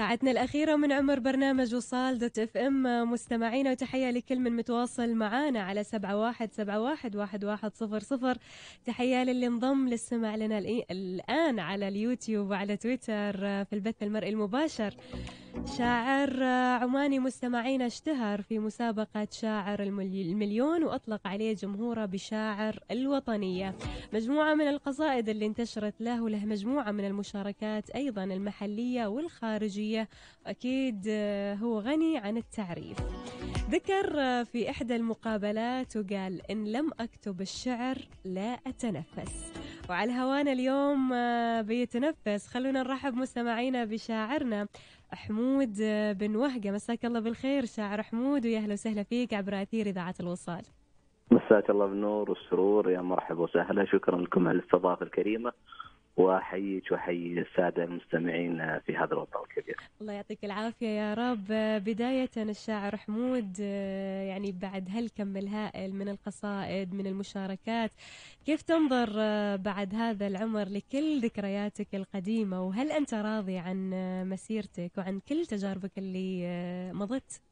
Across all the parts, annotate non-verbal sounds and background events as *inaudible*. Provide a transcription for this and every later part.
ساعتنا الأخيرة من عمر برنامج وصال دوت إف إم. مستمعينا وتحية لكل من متواصل معانا على سبعة واحد سبعة واحد واحد واحد صفر صفر. تحية للي انضم للسمع لنا الآن على اليوتيوب وعلى تويتر في البث المرئي المباشر. شاعر عماني مستمعينا اشتهر في مسابقة شاعر المليون وأطلق عليه جمهوره بشاعر الوطنية. مجموعة من القصائد اللي انتشرت له وله مجموعة من المشاركات أيضا المحلية والخارجية. أكيد هو غني عن التعريف. ذكر في إحدى المقابلات وقال إن لم أكتب الشعر لا أتنفس. وعلى هوانا اليوم بيتنفس. خلونا نرحب مستمعينا بشاعرنا حمود بن وهقة. مساك الله بالخير شاعر حمود ويا أهلا وسهلا فيك عبر أثير إذاعة الوصال. مساك الله بالنور والسرور. يا مرحبا وسهلا. شكرا لكم على الاستضافة الكريمة. وأحييك وأحيي السادة المستمعين في هذا الوطن الكبير. الله يعطيك العافية يا رب، بداية الشاعر حمود يعني بعد هالكم الهائل من القصائد من المشاركات، كيف تنظر بعد هذا العمر لكل ذكرياتك القديمة وهل أنت راضي عن مسيرتك وعن كل تجاربك اللي مضت؟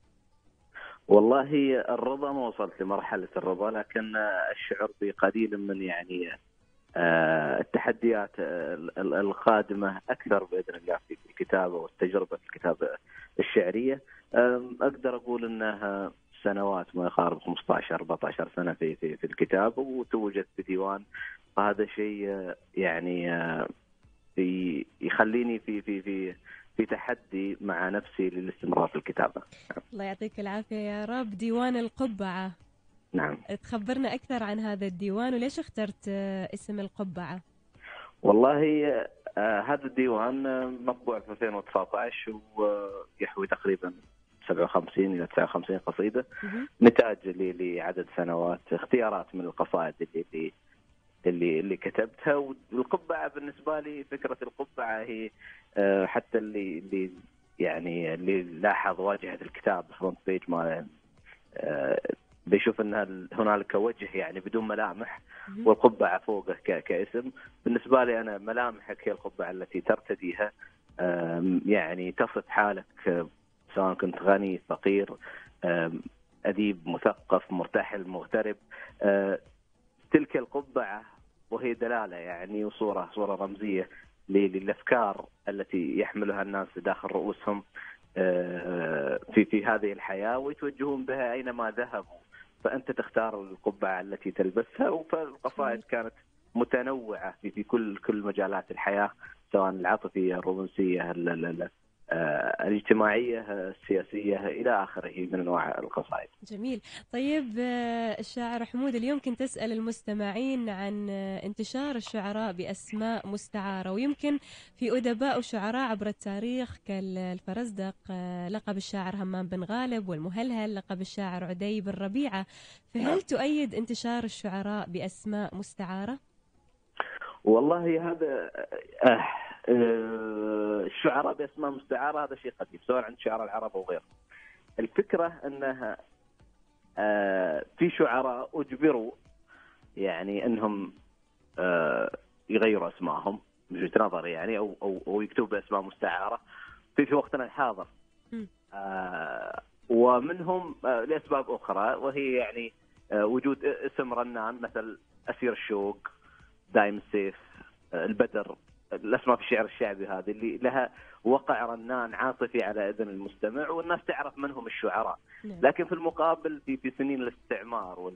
والله الرضا ما وصلت لمرحلة الرضا لكن الشعر بقليل من يعني التحديات القادمه أكثر بإذن الله في الكتابة والتجربة في الكتابة الشعرية. أقدر أقول إنها سنوات ما يقارب 15 14 سنة في في في الكتابه وتوجت بديوان وهذا شيء يعني في يخليني في في في في تحدي مع نفسي للاستمرار في الكتابة. الله يعطيك العافية يا رب. ديوان القبعة. نعم. تخبرنا أكثر عن هذا الديوان وليش اخترت اسم القبعة؟ والله آه هذا الديوان مطبوع في 2019 ويحوي تقريبا 57 إلى 59 قصيدة. نتاج لعدد سنوات اختيارات من القصائد اللي اللي اللي, اللي كتبتها. والقبعة بالنسبة لي فكرة القبعة هي آه حتى اللي اللي يعني اللي لاحظ واجهة الكتاب فرونت بيج ما آه بيشوف إن هنالك وجه يعني بدون ملامح والقبعة فوقه كاسم. بالنسبة لي أنا ملامحك هي القبعة التي ترتديها. يعني تصف حالك سواء كنت غني فقير أديب مثقف مرتحل مغترب. تلك القبعة وهي دلالة يعني وصورة صورة رمزية للأفكار التي يحملها الناس داخل رؤوسهم في في هذه الحياة ويتوجهون بها أينما ذهبوا. فأنت تختار القبعة التي تلبسها فالقصائد كانت متنوعة في كل كل مجالات الحياة سواء العاطفية الرومانسية الاجتماعية السياسية إلى آخره من أنواع القصائد. جميل، طيب الشاعر حمود اليوم كنت أسأل المستمعين عن انتشار الشعراء بأسماء مستعارة ويمكن في أدباء وشعراء عبر التاريخ كالفرزدق لقب الشاعر همام بن غالب والمهلهل لقب الشاعر عدي بن ربيعة، فهل تؤيد انتشار الشعراء بأسماء مستعارة؟ والله هذا آه الشعراء بأسماء مستعارة هذا شيء قديم سواء عند شعراء العرب أو غيرهم. الفكرة أنها في شعراء أجبروا يعني أنهم يغيروا أسمائهم من وجهه نظري يعني أو أو أو يكتبوا بأسماء مستعارة في في وقتنا الحاضر. ومنهم لأسباب أخرى وهي يعني وجود اسم رنان مثل أسير الشوق دايم السيف البدر الأسماء في الشعر الشعبي هذه اللي لها وقع رنان عاطفي على إذن المستمع والناس تعرف من هم الشعراء. لكن في المقابل في في سنين الاستعمار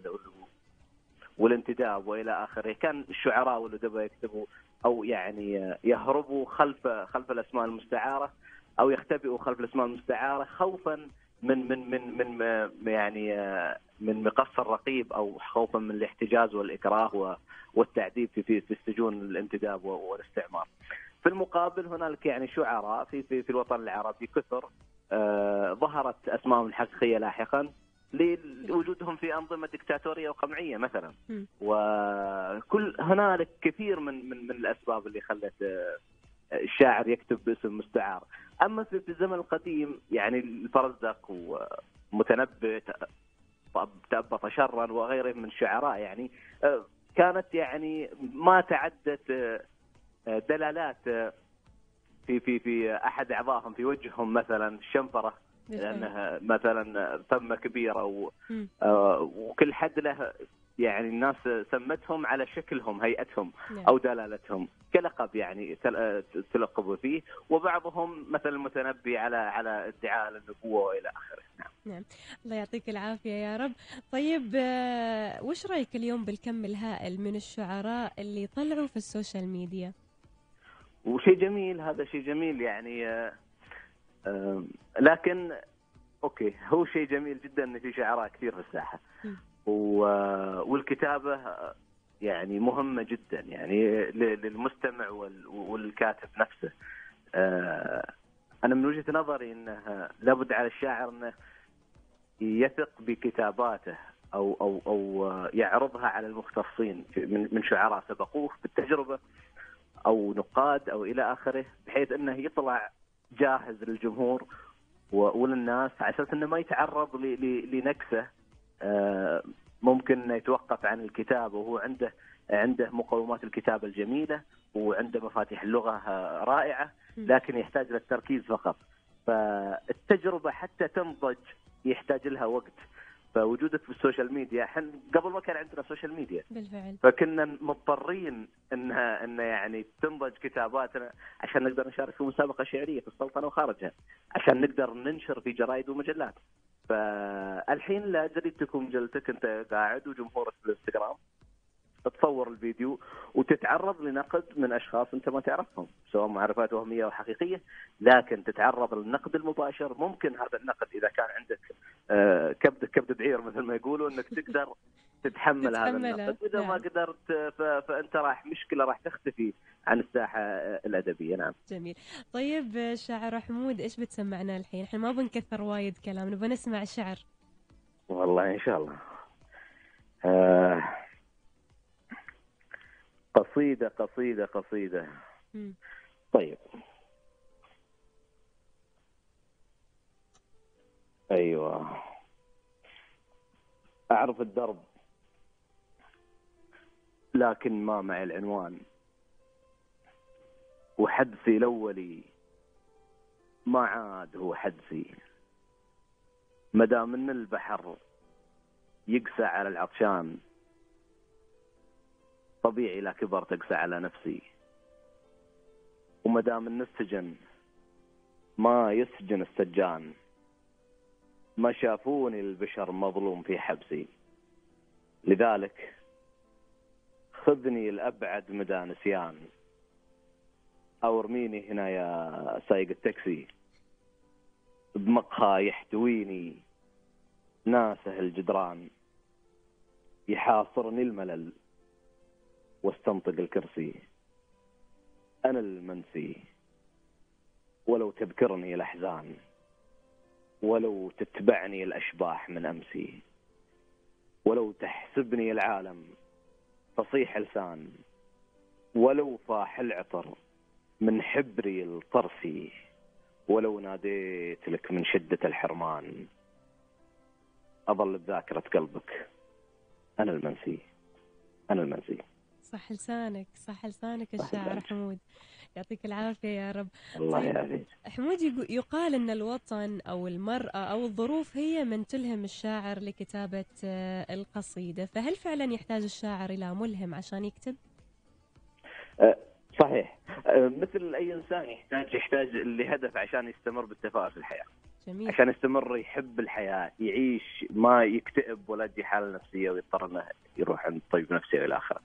والانتداب وإلى آخره كان الشعراء والأدباء يكتبوا أو يعني يهربوا خلف خلف الأسماء المستعارة أو يختبئوا خلف الأسماء المستعارة خوفا من من من من يعني من مقص الرقيب أو خوفا من الاحتجاز والإكراه والتعذيب في في في السجون الانتداب والاستعمار. في المقابل هنالك يعني شعراء في في, في الوطن العربي كثر آه ظهرت اسمائهم الحقيقيه لاحقا لوجودهم في أنظمة دكتاتوريه وقمعية مثلا. وكل هنالك كثير من من من الأسباب اللي خلت الشاعر يكتب باسم مستعار. أما في الزمن القديم يعني الفرزدق ومتنبئ تأبط شرا وغيره من الشعراء يعني كانت يعني ما تعدت دلالات في في في أحد أعضائهم في وجههم مثلا شنفره لأنها مثلا فمة كبيرة. آه وكل حد له يعني الناس سمتهم على شكلهم هيئتهم نعم. أو دلالتهم. كلقب يعني تلقبوا فيه وبعضهم مثل المتنبي على على ادعاء النبوة وإلى آخره. نعم. نعم. الله يعطيك العافية يا رب. طيب آه، وش رأيك اليوم بالكم الهائل من الشعراء اللي طلعوا في ال social media؟ وشيء جميل هذا شيء جميل يعني آه، لكن أوكي هو شيء جميل جدا إن في شعراء كثير في الساحة. والكتابة يعني مهمة جدا يعني للمستمع والكاتب نفسه. آه، أنا من وجهة نظري انه لابد على الشاعر إنه يثق بكتاباته أو أو أو يعرضها على المختصين من شعراء سبقوه بالتجربه أو نقاد أو إلى آخره بحيث إنه يطلع جاهز للجمهور وللناس على أساس إنه ما يتعرض لنكسة ممكن يتوقف عن الكتابه وهو عنده عنده مقومات الكتابة الجميلة وعنده مفاتيح اللغة آه، رائعه لكن يحتاج للتركيز فقط. فالتجربة حتى تنضج يحتاج لها وقت. فوجودك في ال social media إحنا قبل ما كان عندنا social media بالفعل. فكنا مضطرين إنها انه يعني تنضج كتاباتنا عشان نقدر نشارك في مسابقة شعرية في السلطنة وخارجها عشان نقدر ننشر في جرايد ومجلات. فالحين لا جريدتك ومجلتك أنت قاعد وجمهورك في الانستغرام؟ تصور الفيديو وتتعرض لنقد من أشخاص أنت ما تعرفهم سواء معرفات وهمية أو حقيقية لكن تتعرض للنقد المباشر. ممكن هذا النقد إذا كان عندك آه، كبد كبد بعير مثل ما يقولوا إنك تقدر *laughs* تتحمل هذا النقد. واذا نعم. ما قدرت فأنت راح مشكلة راح تختفي عن الساحة الأدبية. نعم. جميل. طيب شاعر حمود إيش بتسمعنا الحين؟ إحنا ما بنكثر وايد كلام نبغى نسمع شعر. والله إن شاء الله. آه قصيدة قصيدة قصيدة. م. طيب. أيوه. أعرف الدرب. لكن ما معي العنوان. وحدسي الأولي. ما عاد هو حدسي مدام إن البحر يقسى على العطشان. طبيعي لا كبر تقسى على نفسي. ومدام ان السجن ما يسجن السجان. ما شافوني البشر مظلوم في حبسي. لذلك خذني لأبعد مدى نسيان أو ارميني هنا يا سايق التاكسي. بمقهى يحتويني ناسه الجدران. يحاصرني الملل. واستنطق الكرسي. أنا المنسي. ولو تذكرني الأحزان ولو تتبعني الأشباح من أمسي ولو تحسبني العالم فصيح لسان ولو فاح العطر من حبري الطرفي ولو ناديت لك من شدة الحرمان. أظل بذاكرة قلبك. أنا المنسي. أنا المنسي. صح لسانك صح لسانك الشاعر حمود. يعطيك العافية يا رب. الله طيب، يعافيك. حمود يقال أن الوطن أو المرأة أو الظروف هي من تلهم الشاعر لكتابة آه، القصيدة. فهل فعلا يحتاج الشاعر إلى ملهم عشان يكتب؟ أه صحيح. أه مثل أي إنسان يحتاج يحتاج لهدف عشان يستمر بالتفاؤل في الحياة. جميل. عشان يستمر يحب الحياة يعيش ما يكتئب ولا تجي حالة نفسية ويضطر إنه يروح عند طبيب نفسي والى آخره.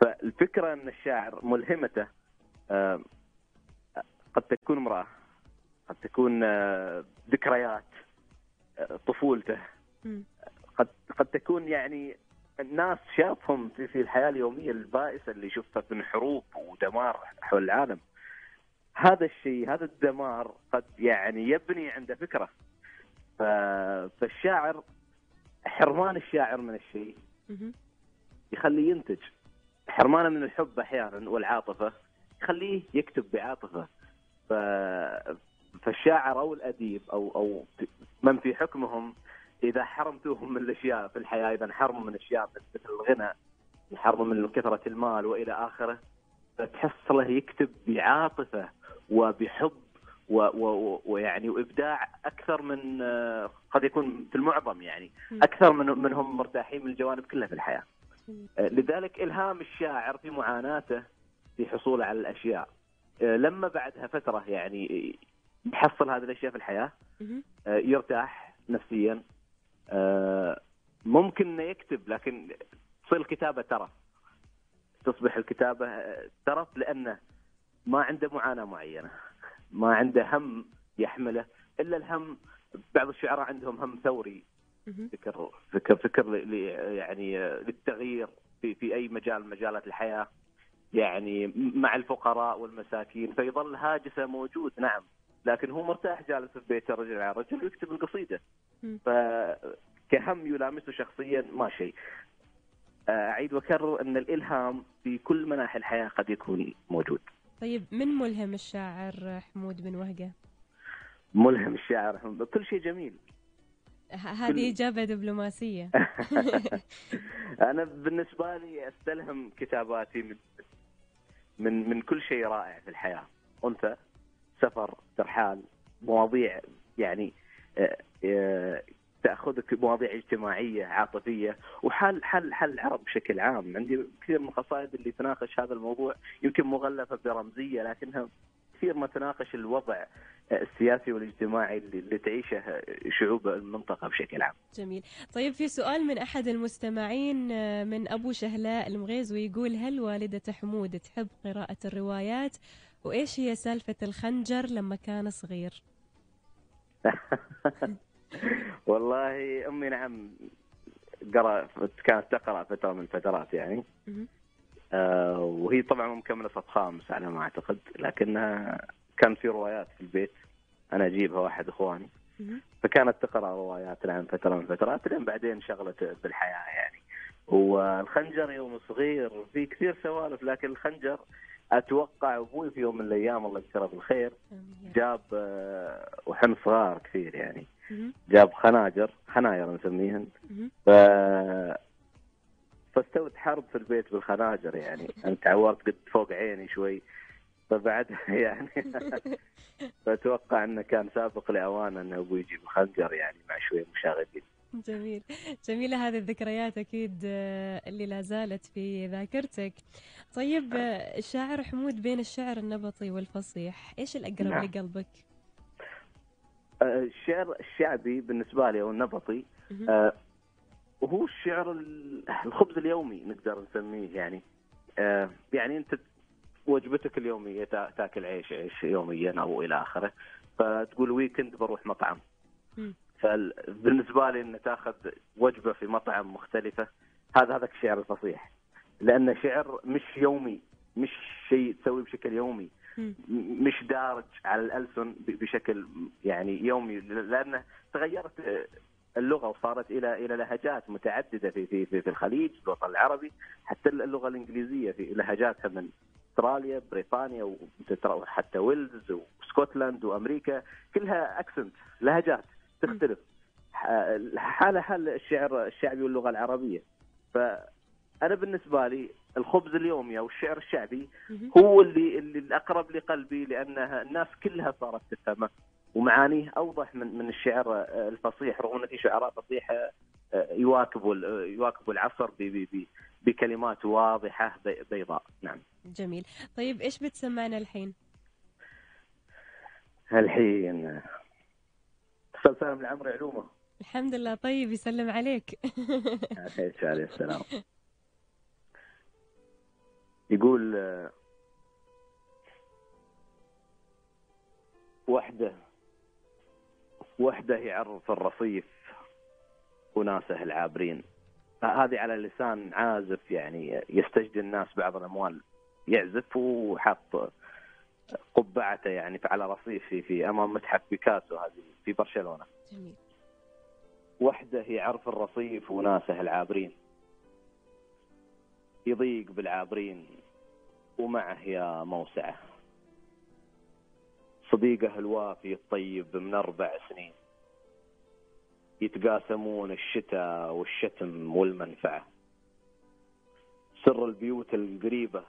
فالفكرة إن الشاعر ملهمته قد تكون امرأة قد تكون ذكريات طفولته قد قد تكون يعني الناس شافهم في, في الحياة اليومية البائسة اللي شفتها من حروب ودمار حول العالم هذا الشيء هذا الدمار قد يعني يبني عنده فكرة. فالشاعر حرمان الشاعر من الشيء يخليه ينتج. حرمانه من الحب أحيانا والعاطفة يخليه يكتب بعاطفة. ف... فالشاعر أو الأديب أو أو من في حكمهم إذا حرمتوهم من الأشياء في الحياة إذا انحرموا من أشياء مثل الغنى انحرموا من كثرة المال وإلى آخره فتحصله يكتب بعاطفة. وبحب ويعني وابداع أكثر من آه، قد يكون في المعظم يعني أكثر من منهم مرتاحين من الجوانب كلها في الحياة. آه، لذلك إلهام الشاعر في معاناته في حصوله على الأشياء. آه، لما بعدها فترة يعني يحصل هذه الأشياء في الحياة يرتاح نفسيا. ممكن إنه يكتب لكن تصير الكتابة ترف. تصبح الكتابة ترف لأنه ما عنده معاناة معينة. ما عنده هم يحمله. إلا الهم بعض الشعراء عندهم هم ثوري. فكر فكر فكر يعني للتغيير في في أي مجال مجالات الحياة. يعني مع الفقراء والمساكين. فيظل هاجسه موجود نعم. لكن هو مرتاح جالس في بيته رجل على رجل ويكتب القصيده فكهم يلامسه شخصيا ما شيء. أعيد وأكرر أن الإلهام في كل مناحي الحياة قد يكون موجود. طيب من ملهم الشاعر حمود بن وهقة؟ ملهم الشاعر حمود كل شيء جميل. هذه كل... إجابة دبلوماسية. *laughs* أنا بالنسبة لي أستلهم كتاباتي من من من كل شيء رائع في الحياة. أنثى سفر ترحال مواضيع يعني آه، مواضيع اجتماعية عاطفية وحل حل حل العرب بشكل عام. عندي كثير من القصائد اللي تناقش هذا الموضوع يمكن مغلفة برمزية لكنها كثير ما تناقش الوضع السياسي والاجتماعي اللي تعيشه شعوب المنطقة بشكل عام. جميل. طيب في سؤال من أحد المستمعين من أبو شهلاء المغيز ويقول هل والدة حمود تحب قراءة الروايات؟ وإيش هي سالفة الخنجر لما كان صغير؟ *laughs* والله أمي نعم قرأ كانت تقرأ فتره من الفترات يعني. آه وهي طبعا مكملة صف خامس على ما أعتقد لكنها كان في روايات في البيت أنا أجيبها واحد إخواني. فكانت تقرأ روايات نعم فترة من فترات لين بعدين انشغلت بالحياة يعني. والخنجر يوم صغير في كثير سوالف لكن الخنجر أتوقع أبوي في يوم من الأيام الله يذكره بالخير جاب آه، وحن صغار كثير يعني. جاب خناجر خناير نسميهن. ف فاستوت حرب في البيت بالخناجر يعني. *laughs* أنا تعورت قد فوق عيني شوي. فبعدها *laughs* يعني *laughs* فأتوقع إنه كان سابق لاوان إنه أبوي يجيب خنجر يعني مع شوية مشاغبين. جميل. جميلة هذه الذكريات أكيد آه، اللي لا زالت في ذاكرتك. طيب آه، الشاعر حمود بين الشعر النبطي والفصيح إيش الأقرب نعم. لقلبك؟ الشعر الشعبي بالنسبة لي أو النبطي آه وهو الشعر الخبز اليومي نقدر نسميه يعني. آه يعني أنت وجبتك اليومية تاكل عيش عيش يوميا أو إلى آخره. فتقول ويكند بروح مطعم. فبالنسبه لي ان تاخذ وجبة في مطعم مختلفة هذا هذاك الشعر الفصيح لأنه شعر مش يومي مش شيء تسويه بشكل يومي. مش دارج على الألسن بشكل يعني يومي لأنه تغيرت اللغة وصارت إلى إلى لهجات متعددة في في في, في الخليج في الوطن العربي حتى اللغة الإنجليزية في لهجاتها من أستراليا بريطانيا وحتى ويلز وسكوتلاند وأمريكا كلها accent لهجات تختلف. حاله حال الشعر الشعبي واللغة العربية. فأنا بالنسبة لي الخبز اليومي أو الشعر الشعبي هو اللي اللي الأقرب لقلبي لأنها الناس كلها صارت تفهمه. ومعانيه أوضح من من الشعر الفصيح رغم أن في شعراء فصيحة آه، يواكبوا يواكبوا العصر بكلمات واضحة بيضاء. نعم. جميل. طيب إيش بتسمعنا الحين؟ الحين أستاذ سالم العمري علومه الحمد لله. طيب يسلم عليك. عليه السلام. *laughs* يقول وحده وحده يعرف الرصيف وناسه العابرين هذه على لسان عازف يعني يستجدي الناس بعض الأموال يعزف وحط قبعته يعني على رصيف في, في أمام متحف بيكاسو هذه في برشلونة. جميل. وحده يعرف الرصيف وناسه العابرين. يضيق بالعابرين ومعه يا موسعة. صديقه الوافي الطيب من أربع سنين. يتقاسمون الشتاء والشتم والمنفعة. سر البيوت القريبة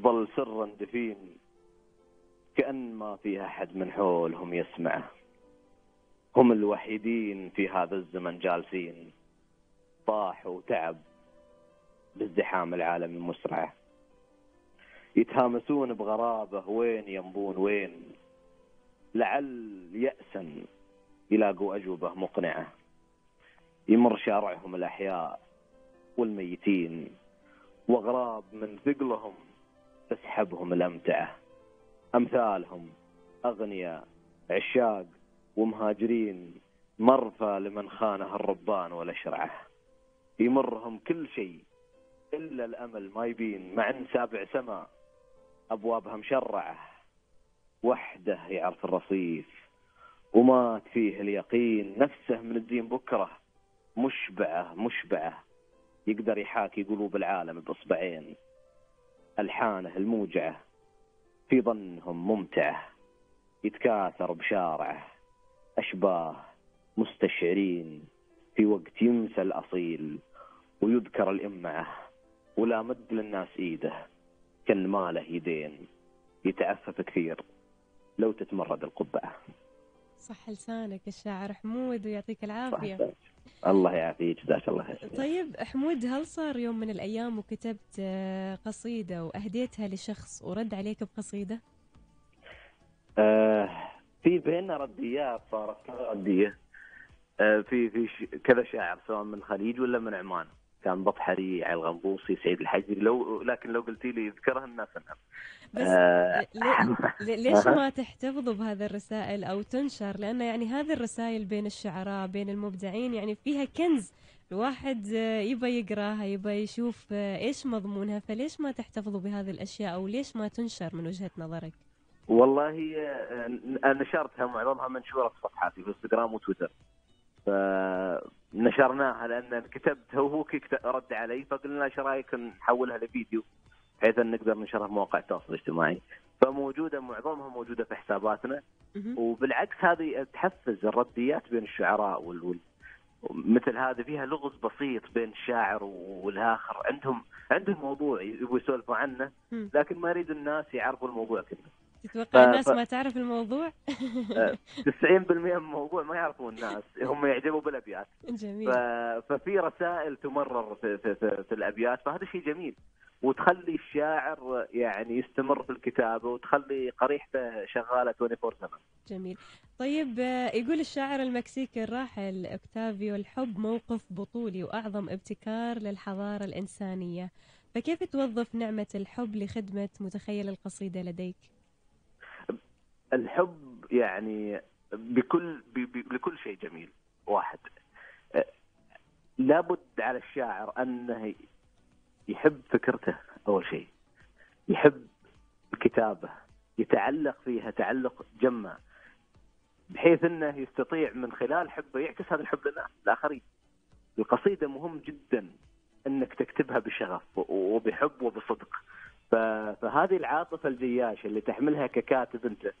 ظل سرا دفين كأن ما في أحد من حولهم يسمعه. هم الوحيدين في هذا الزمن جالسين. طاحوا وتعب بازدحام العالم المسرع يتهامسون بغرابة وين يمضون؟ وين؟ لعل يأسا يلاقوا أجوبة مقنعة. يمر شارعهم الأحياء والميتين وأغراب من ثقلهم تسحبهم الأمتعة. أمثالهم أغنياء عشاق ومهاجرين مرفى لمن خانه الربان والأشرعة. يمرهم كل شيء إلا الأمل ما يبين مع أن سابع سماء أبوابها مشرعة وحده يعرف الرصيف ومات فيه اليقين نفسه من الدين بكرة مشبعة مشبعة يقدر يحاكي قلوب العالم بإصبعين ألحانه الموجعة في ظنهم ممتعة يتكاثر بشارعه أشباه مستشعرين في وقت ينسى الأصيل ويذكر الإمعة. ولا مد للناس إيده. كان ما له يدين. يتعفف كثير. لو تتمرد القبعة صح لسانك الشاعر حمود ويعطيك العافية. الله يعافيك جزاك الله خير. طيب حمود هل صار يوم من الأيام وكتبت آه، قصيدة وأهديتها لشخص ورد عليك بقصيدة؟ آه في بيننا رديات صارت كذا ردية. آه في في كذا شاعر سواء من الخليج ولا من عمان. كان بطحري على الغنبوصي سعيد الحجري لو لكن لو قلتي لي اذكرها الناس انها بس آه ليش ما تحتفظوا بهذه الرسائل أو تنشر؟ لأن يعني هذه الرسائل بين الشعراء بين المبدعين يعني فيها كنز. الواحد يبى يقراها يبى يشوف إيش مضمونها. فليش ما تحتفظوا بهذه الأشياء أو ليش ما تنشر من وجهة نظرك؟ والله آه، نشرتها معظمها منشورة في صفحاتي في انستغرام وتويتر. فنشرناها لأن كتبتها وهو رد علي فقلنا إيش رأيك نحولها لفيديو بحيث أن نقدر ننشرها في مواقع التواصل الاجتماعي. فموجودة معظمها موجودة في حساباتنا. وبالعكس هذه تحفز الرديات بين الشعراء وال مثل هذه فيها لغز بسيط بين الشاعر والآخر. عندهم عندهم موضوع يبغوا يسولفوا عنه لكن ما يريد الناس يعرفوا الموضوع كله. تتوقع ف... الناس ما تعرف الموضوع؟ 90% من الموضوع ما يعرفون الناس هم يعجبوا بالأبيات. *laughs* جميل. ف... ففي رسائل تمرر في, في, في, في الأبيات فهذا شيء جميل. وتخلي الشاعر يعني يستمر في الكتابة وتخلي قريحته شغالة 24 7 جميل. طيب يقول الشاعر المكسيكي الراحل أوكتافيو الحب موقف بطولي وأعظم ابتكار للحضارة الإنسانية. فكيف توظف نعمة الحب لخدمة متخيل القصيدة لديك؟ الحب يعني بكل بكل شيء جميل واحد. لابد على الشاعر أنه يحب فكرته أول شيء. يحب الكتابه يتعلق فيها تعلق جمع بحيث إنه يستطيع من خلال حبه يعكس هذا الحب الاخرين القصيدة مهم جدا إنك تكتبها بشغف وبحب وبصدق. فهذه العاطفة الجياشة اللي تحملها ككاتب أنت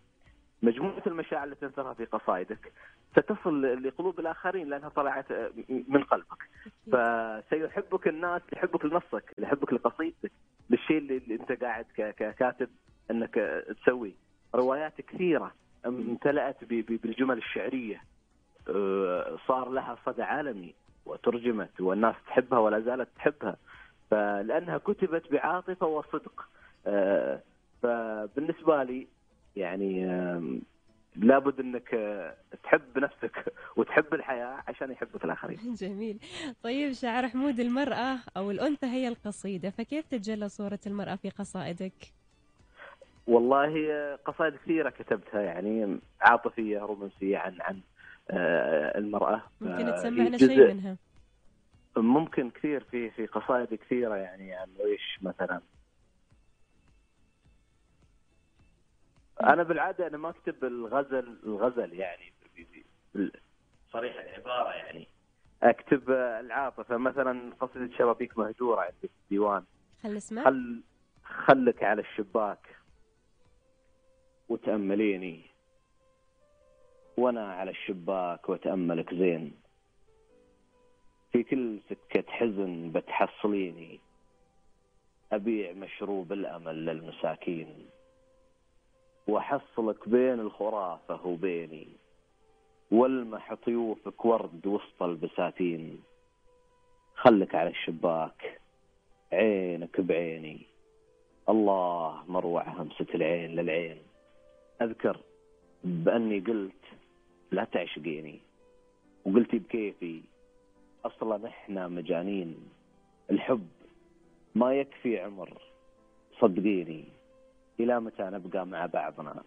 مجموعة المشاعر اللي تنثرها في قصائدك ستصل لقلوب الآخرين لأنها طلعت من قلبك. فسيحبك الناس لحبك لنصك لحبك لقصيدتك للشيء اللي أنت قاعد ككاتب أنك تسويه. روايات كثيرة امتلأت بالجمل الشعرية. أه، صار لها صدى عالمي وترجمت والناس تحبها ولا زالت تحبها. فلأنها كتبت بعاطفة وصدق. أه، فبالنسبة لي يعني لابد انك آه، تحب نفسك *laughs* وتحب الحياة عشان يحبك الآخرين. *laughs* جميل. طيب شاعر حمود المرأة أو الأنثى هي القصيدة، فكيف تتجلى صورة المرأة في قصائدك؟ والله آه، قصائد كثيرة كتبتها يعني عاطفية رومانسية عن عن آه، المرأة. ممكن تسمعنا شيء منها؟ ممكن كثير في في قصائد كثيرة يعني عن إيش مثلا أنا بالعادة أنا ما أكتب الغزل الغزل يعني صريح العبارة يعني. أكتب العاطفة مثلا قصيدة شبابيك مهجورة عندي في الديوان. خل اسمع خل خلك على الشباك وتأمليني. وأنا على الشباك وأتأملك زين. في كل سكة حزن بتحصليني. أبيع مشروب الأمل للمساكين. وأحصلك بين الخرافة وبيني والمح طيوفك ورد وسط البساتين. خلك على الشباك عينك بعيني. الله مروع همسة العين للعين. أذكر بأني قلت لا تعشقيني وقلتي بكيفي أصلا إحنا مجانين. الحب ما يكفي عمر صدقيني. إلى متى نبقى مع بعضنا؟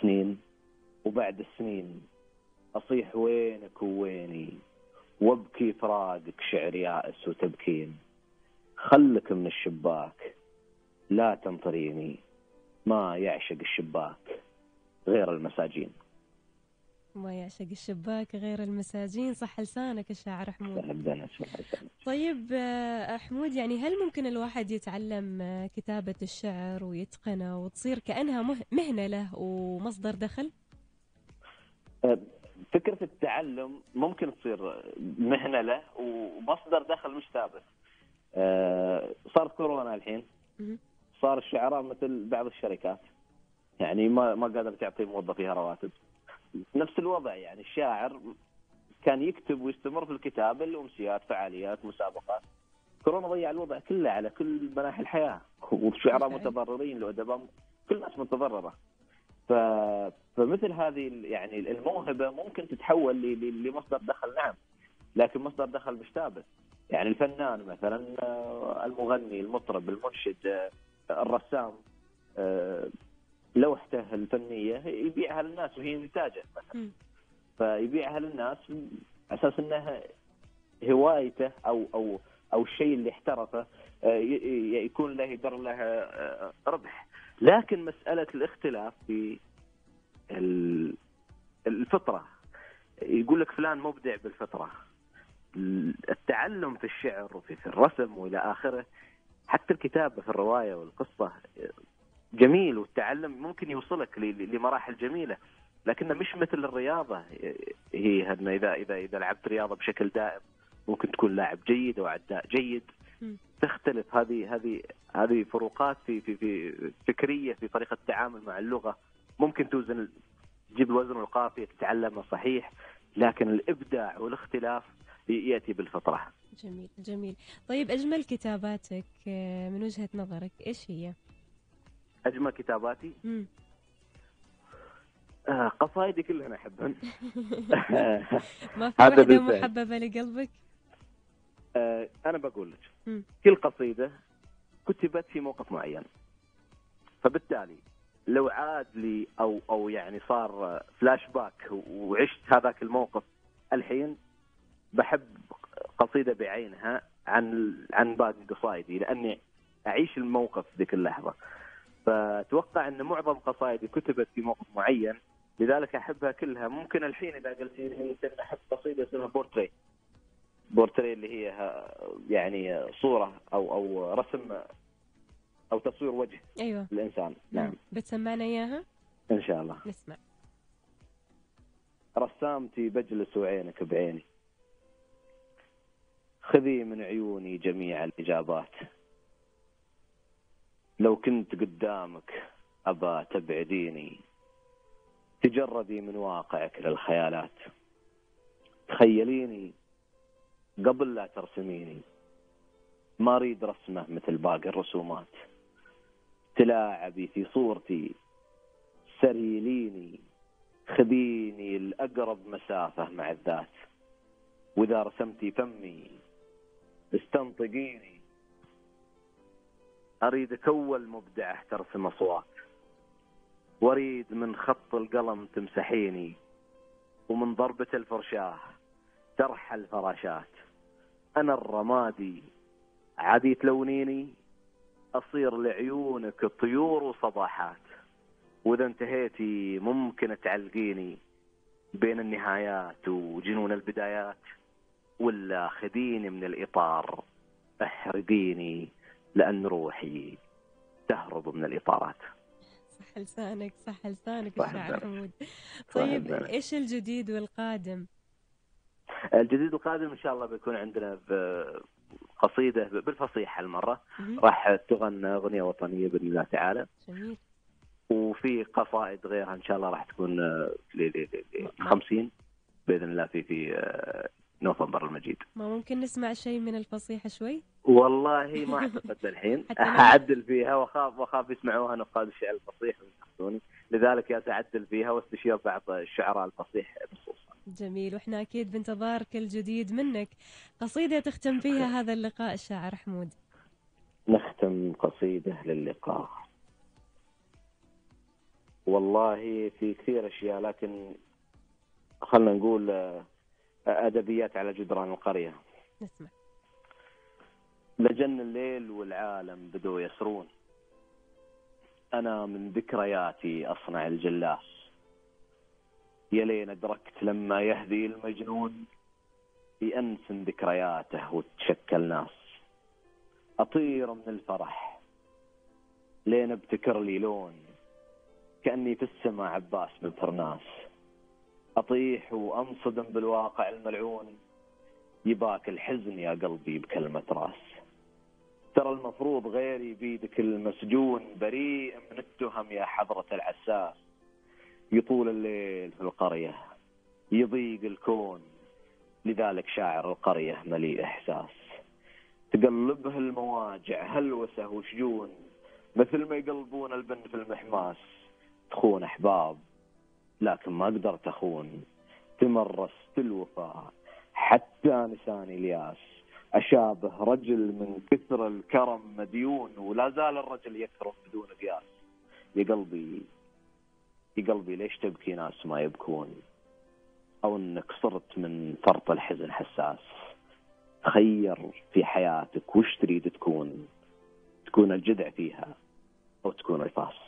سنين. وبعد السنين أصيح وينك وويني؟ وابكي فراقك شعر يائس وتبكين. خلك من الشباك لا تنطريني. ما يعشق الشباك غير المساجين. ما يعشق الشباك غير المساجين. صح لسانك الشاعر حمود. طيب آه، حمود يعني هل ممكن الواحد يتعلم آه، كتابة الشعر ويتقنه وتصير كأنها مه- مهنة له ومصدر دخل؟ فكرة التعلم ممكن تصير مهنة له ومصدر دخل مش ثابت. آه، صارت كورونا الحين. صار الشعراء مثل بعض الشركات. يعني ما ما قادر تعطي موظفيها رواتب. نفس الوضع يعني الشاعر كان يكتب ويستمر في الكتابه الأمسيات فعاليات مسابقات. كورونا ضيع الوضع كله على كل مناحي الحياة. والشعراء. متضررين الأدباء كل الناس متضررة. ف... فمثل هذه يعني الموهبة ممكن تتحول ل... ل- لمصدر دخل نعم. لكن مصدر دخل مش ثابت. يعني الفنان مثلا آه، المغني المطرب المنشد آه، الرسام آه، لوحته الفنية يبيعها للناس وهي انتاجه مثلا. فيبيعها للناس على أساس إنها هوايته أو أو أو الشيء اللي احترفه آه، يكون له يدر له آه، ربح. لكن مسألة الاختلاف في ال- الفطرة. يقول لك فلان مبدع بالفطرة. التعلم في الشعر وفي في الرسم وإلى آخره. حتى الكتابة في الرواية والقصة جميل والتعلم ممكن يوصلك لمراحل جميلة لكنه مش مثل الرياضة. هي أن اذا اذا إذا لعبت رياضة بشكل دائم ممكن تكون لاعب جيد أو عداء جيد. تختلف هذه هذه هذه فروقات في في في فكرية في طريقة التعامل مع اللغة. ممكن توزن تجيب الوزن والقافيه تتعلمها صحيح لكن الإبداع والاختلاف يأتي بالفطرة. جميل جميل. طيب أجمل كتاباتك آه، من وجهة نظرك إيش هي؟ أجمل كتاباتي مم. آه، قصائدي كلها أنا احبها *laughs* *laughs* ما في بالفعل. محببة لقلبك؟ آه، أنا بقول لك. كل قصيدة كتبت في موقف معين فبالتالي لو عاد لي أو أو يعني صار فلاش باك وعشت هذاك الموقف الحين بحب قصيدة بعينها عن عن باقي قصايدي لأني أعيش الموقف ذيك اللحظة فأتوقع أن معظم قصايدي كتبت في موقف معين لذلك أحبها كلها. ممكن الحين إذا قلت لي يمكن أحب قصيدة اسمها بورتريه بورتريه اللي هي يعني صورة أو أو رسم أو تصوير وجه أيوة. الانسان نعم. مم. بتسمعنا إياها؟ إن شاء الله. نسمع. رسامتي بجلس وعينك بعيني خذي من عيوني جميع الإجابات. لو كنت قدامك أبا تبعديني تجردي من واقعك للخيالات. تخيليني قبل لا ترسميني. ما أريد رسمة مثل باقي الرسومات. تلاعبي في صورتي. سريليني خذيني لأقرب مسافة مع الذات. وإذا رسمتي فمي استنطقيني. أريدك أول مبدعة ترسم أصوات وأريد من خط القلم تمسحيني ومن ضربة الفرشاة ترحل فراشات أنا الرمادي عادي تلونيني أصير لعيونك طيور وصباحات. وإذا انتهيتي ممكن تعلقيني بين النهايات وجنون البدايات ولا خذيني من الإطار أحرقيني. لأن روحي تهرب من الإطارات صح لسانك صح لسانك لسانك. حمود طيب. إيش الجديد والقادم؟ الجديد القادم إن شاء الله بيكون عندنا ب- قصيدة بالفصيحة المرة. راح تغنى أغنية وطنية بإذن الله تعالى جميل وفي قصائد غيرها إن شاء الله راح تكون آه، ل 50 بإذن الله في في آه، نوفمبر المجيد. ما ممكن نسمع شيء من الفصيحة شوي؟ والله ما اعتقد *laughs* أنا- أعدل فيها واخاف وأخاف يسمعوها نقاد الشعر الفصيح وينتقدوني لذلك يا أعدل فيها واستشير بعض الشعراء الفصيح بخصوصا. جميل. وإحنا أكيد بانتظار كل جديد منك. قصيدة تختم فيها هذا اللقاء الشاعر حمود. نختم قصيدة للقاء. والله في كثير أشياء لكن خلنا نقول أدبيات على جدران القرية. نسمع. لجن الليل والعالم بدوا يسرون. أنا من ذكرياتي أصنع الجلاس. يا لين أدركت لما يهدي المجنون يأنس ذكرياته وتشكل ناس أطير من الفرح لين أبتكر لي لون كأني في السماء عباس من فرناس. أطيح وأنصدم بالواقع الملعون. يباك الحزن يا قلبي بكلمة راس. ترى المفروض غيري بيدك المسجون بريء من التهم يا حضرة العساس يطول الليل في القرية يضيق الكون لذلك شاعر القرية مليء إحساس. تقلبه المواجع هلوسة وشجون مثل ما يقلبون البن في المحماس. تخون أحباب لكن ما قدرت أخون. تمرست الوفاء. حتى نساني إلياس. أشابه رجل من كثر الكرم مديون ولا زال الرجل يكرم بدون قياس. يا قلبي يا قلبي ليش تبكي ناس ما يبكون؟ أو أنك صرت من فرط الحزن حساس. خير في حياتك. وش تريد تكون؟ تكون الجدع فيها أو تكون الفاس.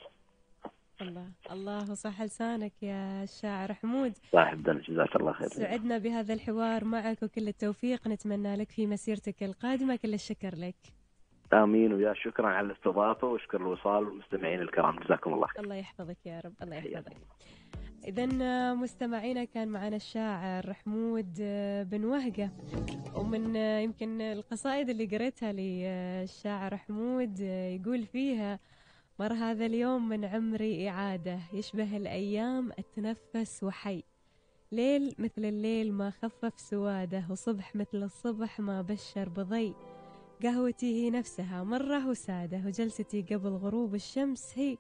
الله. الله صح لسانك يا الشاعر حمود. صاحب دنا جزاك الله خير. سعدنا بهذا الحوار معك وكل التوفيق. نتمنى لك في مسيرتك القادمة كل الشكر لك. آمين ويا شكرا على الاستضافة واشكر الوصال والمستمعين الكرام. جزاكم الله خير. الله يحفظك يا رب الله يحفظك. إذا مستمعينا كان معنا الشاعر حمود بن وهقة. ومن يمكن القصائد اللي قريتها للشاعر حمود يقول فيها مر هذا اليوم من عمري إعادة يشبه الأيام أتنفس وحي. ليل مثل الليل ما خفف سواده وصبح مثل الصبح ما بشر بضي. قهوتي هي نفسها مرة وسادة وجلستي قبل غروب الشمس هي.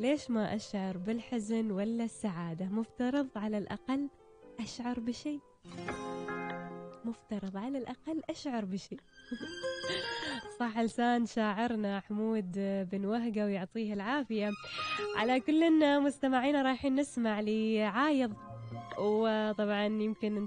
ليش ما أشعر بالحزن ولا السعادة؟ مفترض على الأقل أشعر بشيء مفترض على الأقل أشعر بشيء *laughs* صح لسان شاعرنا حمود بن وهقة ويعطيه العافية. على كل مستمعينا رايحين نسمع لعايض وطبعا يمكن